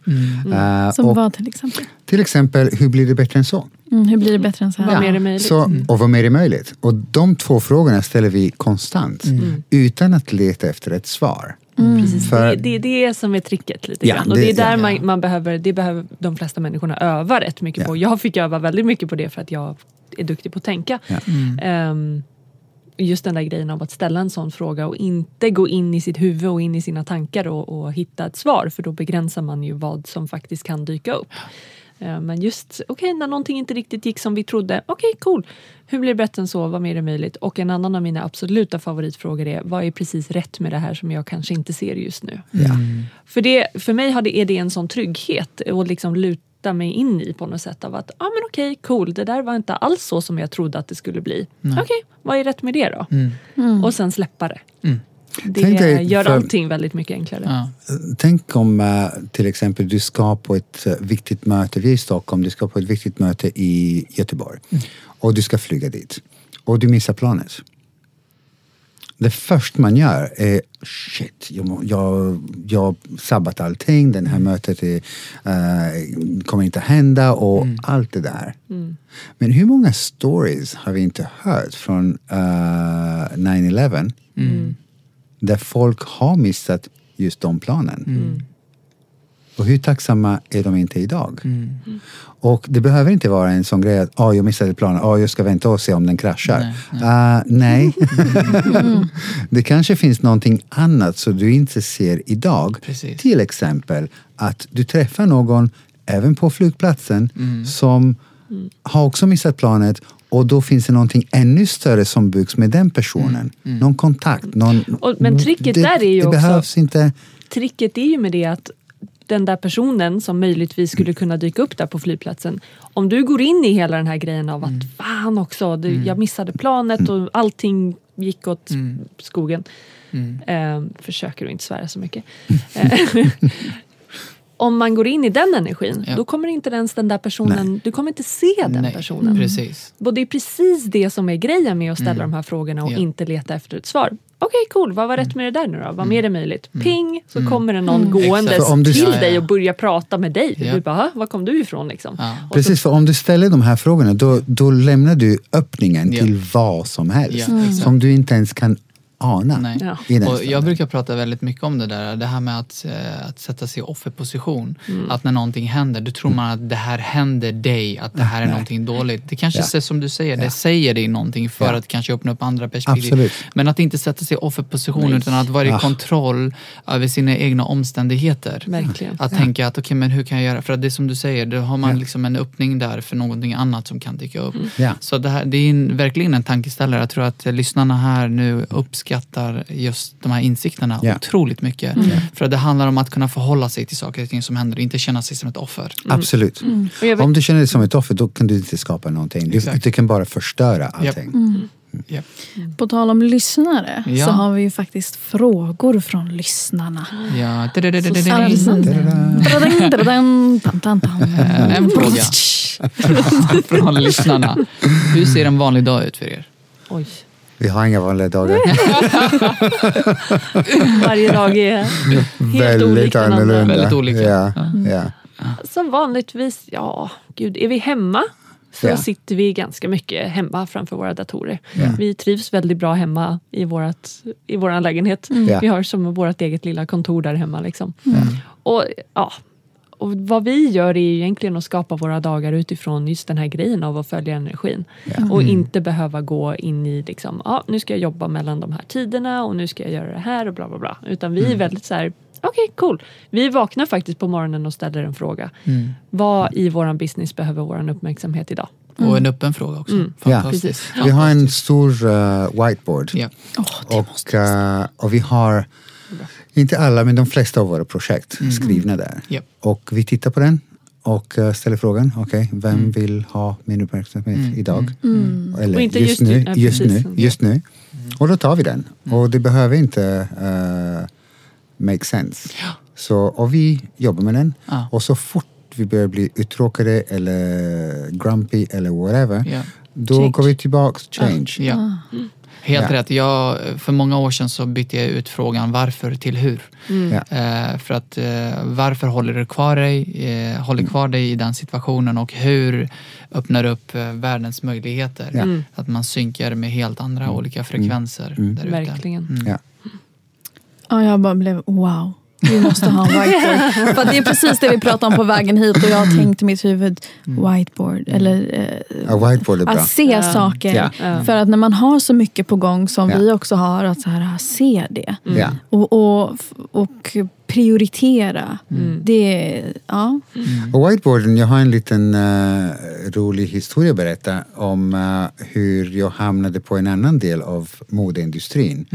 Eh, Som och vad till exempel? till exempel, hur blir det bättre än så? Mm, hur blir det bättre än så här? Vad mer är möjligt? Så, och vad mer är möjligt? Och de två frågorna ställer vi konstant utan att leta efter ett svar. Precis. För- Det, det är det som är tricket lite Ja, grann. Och det, det- är där ja. man, man behöver, det behöver de flesta människorna öva rätt mycket Ja. på. Jag fick öva väldigt mycket på det för att jag är duktig på att tänka. Ja. Ehm, just den där grejen av att ställa en sån fråga och inte gå in i sitt huvud och in i sina tankar och, och hitta ett svar för då begränsar man ju vad som faktiskt kan dyka upp. Ehm, Men just, okej, när någonting inte riktigt gick som vi trodde, okej, cool. Hur blir det bättre än så? Vad mer är möjligt? Och en annan av mina absoluta favoritfrågor är, vad är precis rätt med det här som jag kanske inte ser just nu? Ja. För, det, för mig har det, är det en sån trygghet att liksom lut, sätta mig in i på något sätt av att, ja ah, men okej, cool, det där var inte alls så som jag trodde att det skulle bli. Okej, vad är rätt med det då? Och sen släppa det. Det Tänk dig gör för- allting väldigt mycket enklare. Ja. Tänk om eh, till exempel du ska på ett eh, viktigt möte, vi är i Stockholm, du ska på ett viktigt möte i Göteborg. Och du ska flyga dit. Och du missar planet. Det första man gör är shit, jag, jag, jag sabbat allting, det här mötet är, eh, kommer inte hända och allt det där. Men hur många stories har vi inte hört från eh, 9-11 där folk har missat just de planen? Och hur tacksamma är de inte idag? Och det behöver inte vara en sån grej att oh, jag missade planen, oh, jag ska vänta och se om den kraschar. Nej. nej. det kanske finns någonting annat som du inte ser idag. Precis. Till exempel att du träffar någon, även på flygplatsen, som har också missat planet och då finns det någonting ännu större som byggs med den personen. Någon kontakt. Någon, Och- men tricket det, där är ju det också- behövs inte... tricket är ju med det att den där personen som möjligtvis skulle kunna dyka upp där på flygplatsen. Om du går in i hela den här grejen av att fan också, det, jag missade planet och allting gick åt skogen. Eh, försöker att inte svära så mycket. Om man går in i den energin, Ja. då kommer inte ens den där personen, du kommer inte se den Nej, personen. Precis. Och det är precis det som är grejen med att ställa Mm. de här frågorna och Ja. inte leta efter ett svar. Okej, cool. Vad var rätt med det där nu då? Vad mer är möjligt? Mm. Ping! Så kommer det någon gåendes om du- till dig och börjar prata med dig. Ja. Du bara, "Ha, var kom du ifrån liksom? Precis, för om du ställer de här frågorna då, då lämnar du öppningen Ja. till vad som helst. Som du inte ens kan ana. Nej. Ja. I den Och jag brukar prata väldigt mycket om det där, det här med att, eh, att sätta sig i offerposition. Att när någonting händer, då tror man att det här händer dig, att det här är någonting dåligt. Det kanske Ja. är som du säger, det säger dig någonting för Ja. att kanske öppna upp andra perspektiv. Absolut. Men att inte sätta sig i offerposition Nej. utan att vara i Ah. kontroll över sina egna omständigheter. Verkligen. Att tänka att okej, men hur kan jag göra? För att det är som du säger, då har man Ja. liksom en öppning där för någonting annat som kan dyka upp. Ja. Så det, här, det är en, verkligen en tankeställare. Jag tror att eh, lyssnarna här nu uppskattar just de här insikterna Ja. otroligt mycket. För att det handlar om att kunna förhålla sig till saker och ting som händer och inte känna sig som ett offer. Absolut. Och jag vet- Om du känner dig som ett offer då kan du inte skapa någonting. Du, du kan bara förstöra allting. Ja. På tal om lyssnare Ja. så har vi ju faktiskt frågor från lyssnarna. Ja. En fråga från lyssnarna. Hur ser en vanlig dag ut för er? Oj. Vi har inga vanliga dagar. Varje dag är helt Väldigt olik annorlunda. Väldigt olika. Ja, Ja. ja. Som vanligtvis, ja, gud, är vi hemma så Ja. sitter vi ganska mycket hemma framför våra datorer. Ja. Vi trivs väldigt bra hemma i, vårat, i vår lägenhet. Ja. Vi har som vårt eget lilla kontor där hemma. Liksom. Och, ja, och vad vi gör är ju egentligen att skapa våra dagar utifrån just den här grejen av att följa energin. Och inte behöva gå in i liksom, ja, nu ska jag jobba mellan de här tiderna och nu ska jag göra det här och bla bla bla. Utan vi är väldigt så här, okej cool. Vi vaknar faktiskt på morgonen och ställer en fråga. Vad i våran business behöver våran uppmärksamhet idag? Och en öppen fråga också. Mm. Fantastiskt. Vi har en stor eh, whiteboard. Ja. och, eh, och vi har, inte alla, men de flesta av våra projekt skrivna där. Mm. Ja. Och vi tittar på den och eh, ställer frågan, okej, vem Mm. vill ha min uppmärksamhet idag? Eller Och inte just, just nu, ja, just nu, just nu. Och då tar vi den. Mm. Och det behöver inte uh, make sense. Så, och vi jobbar med den. Ja. Och så fort vi börjar bli uttråkade eller grumpy eller whatever, Ja. då Change. går vi tillbaks, change. Ja. Helt Ja. rätt. Jag, för många år sedan så bytte jag ut frågan varför till hur. Ja. Eh, för att eh, varför håller du kvar dig, eh, håller kvar dig i den situationen och hur öppnar upp eh, världens möjligheter. Mm. Att man synkar med helt andra olika frekvenser där ute. Verkligen. Mm. Ja. Ja, jag bara blev wow. Vi måste ha en whiteboard. För det är precis det vi pratade om på vägen hit och jag har tänkt i mitt huvud whiteboard. Eller eh, Ja, whiteboard är bra. att se Ja. saker. Ja. För att när man har så mycket på gång som vi också har, att så här, se det. Ja. Och, och, och prioritera. Det, ja. Och whiteboarden, jag har en liten eh, rolig historia att berätta om eh, hur jag hamnade på en annan del av modeindustrin.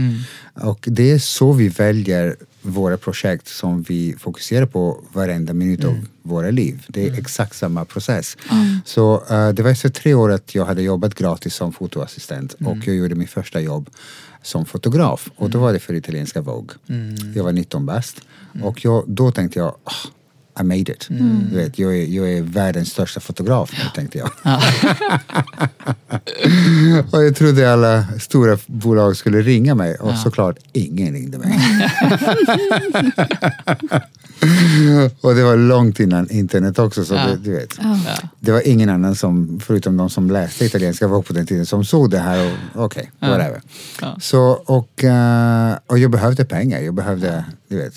Och det är så vi väljer våra projekt som vi fokuserar på varenda minut av våra liv. Det är exakt samma process. Så eh, det var efter tre år att jag hade jobbat gratis som fotoassistent och jag gjorde min första jobb som fotograf. Och då var det för italienska Vogue. Jag var 19 bast. Och jag, då tänkte jag "Ah, I made it. Du vet, jag, är, jag är världens största fotograf nu, tänkte jag. och jag trodde alla stora bolag skulle ringa mig och såklart ingen ringde mig. och det var långt innan internet också. Så Ja. det, du vet. Det var ingen annan som, förutom de som läste italienska Vogue på den tiden, som såg det här och okej, whatever. Ja. Så, och, eh, och jag behövde pengar. Jag behövde, du vet,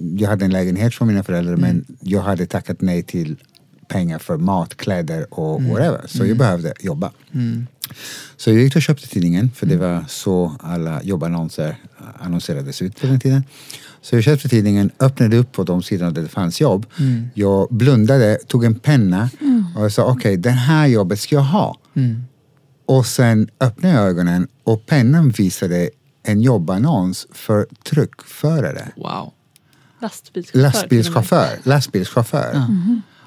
jag hade en lägenhet från mina föräldrar men jag hade tackat nej till pengar för mat, kläder och whatever. Så jag behövde jobba. Så jag gick och köpte tidningen för det var så alla jobbannonser annonserades ut på den tiden. Så jag köpte tidningen, öppnade upp på de sidorna där det fanns jobb. Jag blundade, tog en penna och jag sa okej, det här jobbet ska jag ha. Och sen öppnade jag ögonen och pennan visade en jobbannons för truckförare. Wow. Lastbilschaufför. Lastbilschaufför. Lastbilschaufför.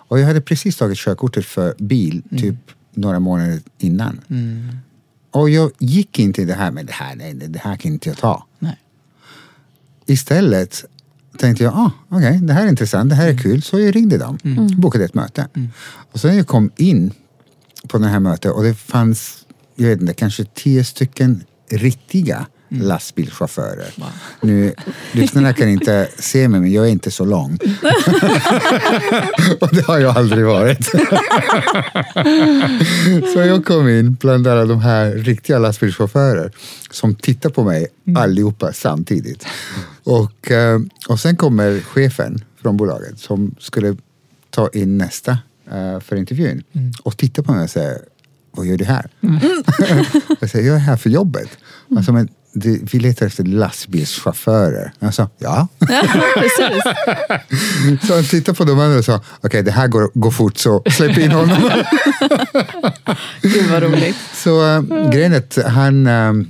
Och jag hade precis tagit körkortet för bil typ några månader innan. Och jag gick inte i det här, men det här, nej, det här kan inte jag ta. Nej. Istället tänkte jag, ah, okej, det här är intressant, det här är kul. Så jag ringde dem, bokade ett möte. Och sen jag kom in på det här mötet och det fanns, jag vet inte, kanske tio stycken riktiga lastbilschaufförer. Nu, lyssnarna kan inte se mig, men jag är inte så lång. och det har jag aldrig varit. så jag kom in bland alla de här riktiga lastbilschaufförer som tittar på mig allihopa samtidigt. Och, eh, och sen kommer chefen från bolaget som skulle ta in nästa eh, för intervjun och tittar på mig och säger vad gör du här? jag säger, jag är här för jobbet. Alltså, men vi letar efter lastbilschaufförer. Jag sa, ja. Precis. Så han tittade på de andra och sa, okej det här går, går fort så släpp in honom. Gud vad roligt. så äh, grejen är att han, ähm,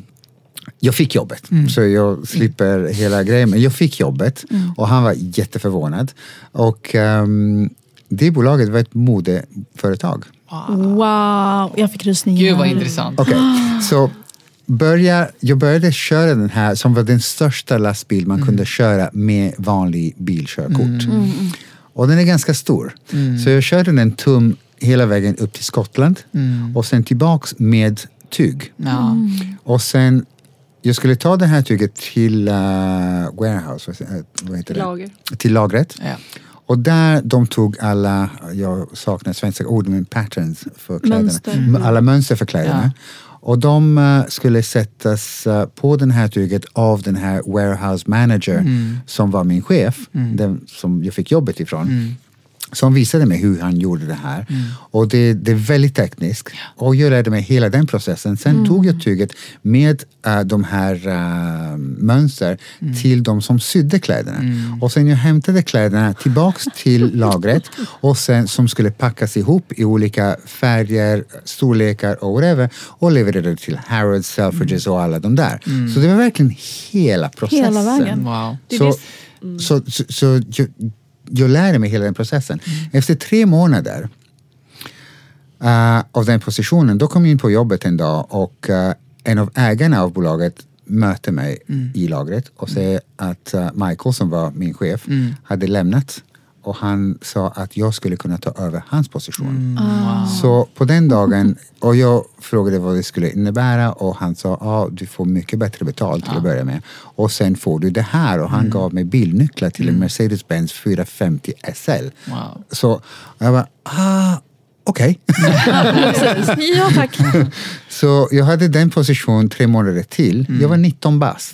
jag fick jobbet. Så jag slipper hela grejen. Men jag fick jobbet och han var jätteförvånad. Och ähm, det bolaget var ett modeföretag. Wow, jag fick rysningar. Gud vad intressant. Okej, så börja, jag började köra den här som var den största lastbil man kunde köra med vanlig bilkörkort. Och den är ganska stor. Så jag körde den tum hela vägen upp till Skottland och sen tillbaks med tyg. Ja. Och sen, jag skulle ta det här tyget till uh, warehouse, vad heter det? Lager. Till lagret. Ja. Och där de tog alla, jag saknar svenska ord, men patterns för kläderna. Mönster. Alla mönster för kläderna. Och de eh, skulle sättas eh, på den här tyget av den här warehouse manager som var min chef, den som jag fick jobbet ifrån. Som visade mig hur han gjorde det här. Och det, det är väldigt tekniskt. Och jag lärde mig hela den processen. Sen tog jag tyget med eh, de här uh, mönster till de som sydde kläderna. Och sen jag hämtade kläderna tillbaks till lagret och sen som skulle packas ihop i olika färger, storlekar och whatever och levererade till Harrods, Selfridges och alla de där. Så det var verkligen hela processen. Hela vägen. Wow. Så, så, så, så jag, jag lärde mig hela den processen. Efter tre månader uh, av den positionen, då kom jag in på jobbet en dag och uh, en av ägarna av bolaget möter mig i lagret och säger att uh, Michael som var min chef hade lämnat och han sa att jag skulle kunna ta över hans position. Så på den dagen, och jag frågade vad det skulle innebära och han sa ja, du får mycket bättre betalt till att börja med. Och sen får du det här och han gav mig bilnycklar till en Mercedes-Benz 450 SL. Wow. Så jag bara, ah, okej. Precis. Ja tack. Så jag hade den position tre månader till. Jag var 19 bast.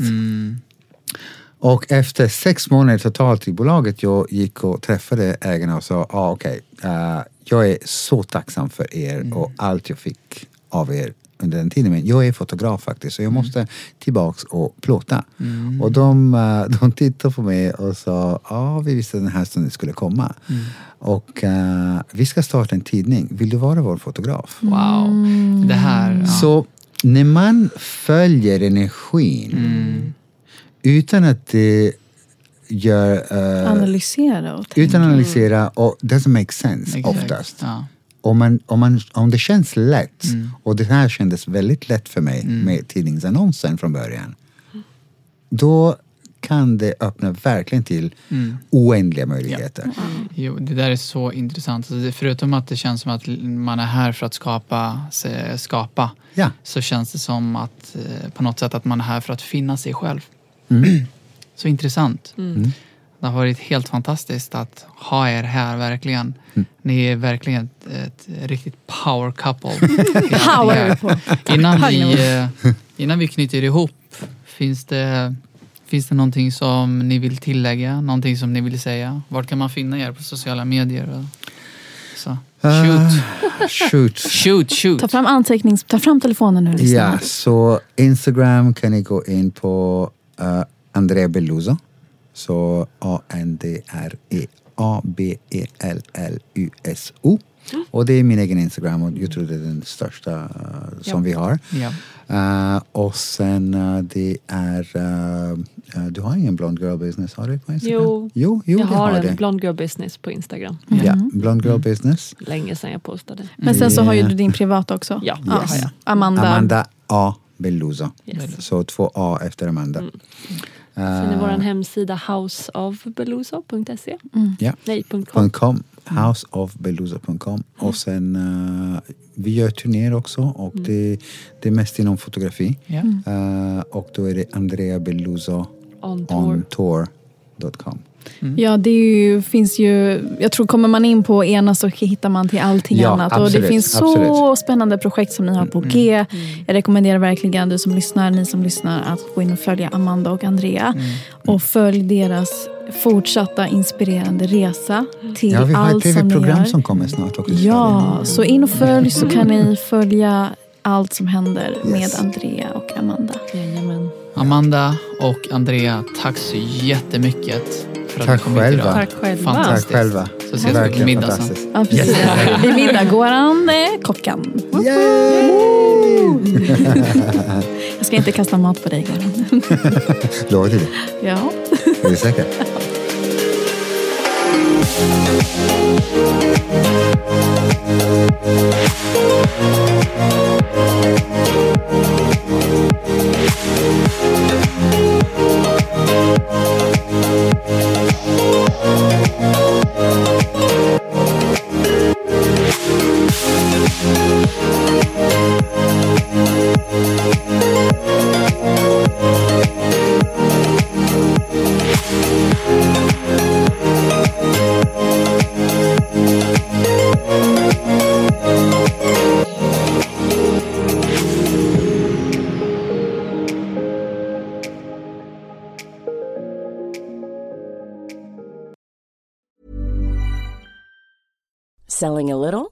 Och efter sex månader totalt i bolaget, jag gick och träffade ägarna och sa, ah, okej, eh, jag är så tacksam för er och allt jag fick av er under den tiden. Men jag är fotograf faktiskt, så jag måste tillbaks och plåta. Och de, eh, de tittade på mig och sa, ja, ah, vi visste den här stunden skulle komma. Och eh, vi ska starta en tidning. Vill du vara vår fotograf? Wow. Det här. Ja. Så när man följer energin Mm. Utan att det gör... eh, Analysera och tänka. utan att analysera och doesn't make sense Exakt. oftast. Ja. Om, man, om, man, om det känns lätt, och det här kändes väldigt lätt för mig med tidningsannonsen från början. Då kan det öppna verkligen till oändliga möjligheter. Jo, det där är så intressant. Alltså, det- Förutom att det känns som att man är här för att skapa, skapa Ja. så känns det som att eh, på något sätt att man är här för att finna sig själv. Så intressant. Det har varit helt fantastiskt att ha er här verkligen. Ni är verkligen ett, ett riktigt power couple. Power. Innan vi, eh, innan vi knyter ihop, finns det, finns det någonting som ni vill tillägga? Någonting som ni vill säga? Vart kan man finna er på sociala medier? Så. Shoot, Shoot. shoot, shoot. Ta fram antecknings... Ta fram telefonen nu. Ja, så Instagram kan ni gå in på uh, Andrea Belluso. Så A-N-D-R-E A-B-E-L-L-U-S-O. Och det är min egen Instagram och jag tror det är den största eh, som vi har. Ja. Eh, och sen eh, det är... du har ingen Blond Girl Business, har du på Instagram? Jo, jo, jo jag har har en det. Blond Girl Business på Instagram. Ja, Blond Girl Business. Länge sedan jag postade. Men sen så har ju Ja. du din privata också. Ja. Yes. Amanda. Amanda A. Belluso. Yes. Så två A efter Amanda. Mm. Sen är vår hemsida houseofbeluso.se. Ja. Nej, .com. .com, houseofbeluso.com och sen eh, vi gör turnéer också och det, det är mest inom fotografi. Ja. Eh, och då är det Andrea Belluso On tour. tour.com. Ja, det är ju, finns ju... Jag tror kommer man in på ena så hittar man till allting Ja, annat. och det absolut, finns så absolut. spännande projekt som ni har på G. Jag rekommenderar verkligen du som lyssnar, ni som lyssnar att gå in och följa Amanda och Andrea. Och följ deras fortsatta inspirerande resa till Ja, vi har ett allt som ni tv-program gör. som kommer snart också. Ja, så in och följ så kan ni följa allt som händer med Andrea och Amanda. Jajamän. Amanda och Andrea, tack så jättemycket för att Tack ni kom hit själva. idag. Tack själva. Fantastiskt. Tack själva. Så ses vi på Verkligen middag sen. fantastiskt. Ja, precis. Vid middag går han eh, kockan. Jag ska inte kasta mat på dig, Göran. Lovar du det? Ja. Är du säker? Selling a little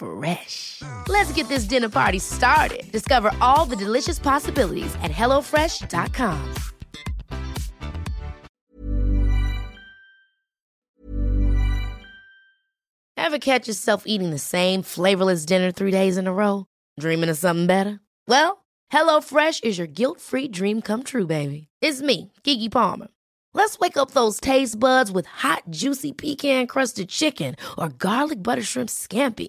Fresh. Let's get this dinner party started. Discover all the delicious possibilities at hellofresh.com. Ever catch yourself eating the same flavorless dinner three days in a row? Dreaming of something better? Well, HelloFresh is your guilt-free dream come true, baby. It's me, Kiki Palmer. Let's wake up those taste buds with hot, juicy pecan-crusted chicken or garlic butter shrimp scampi.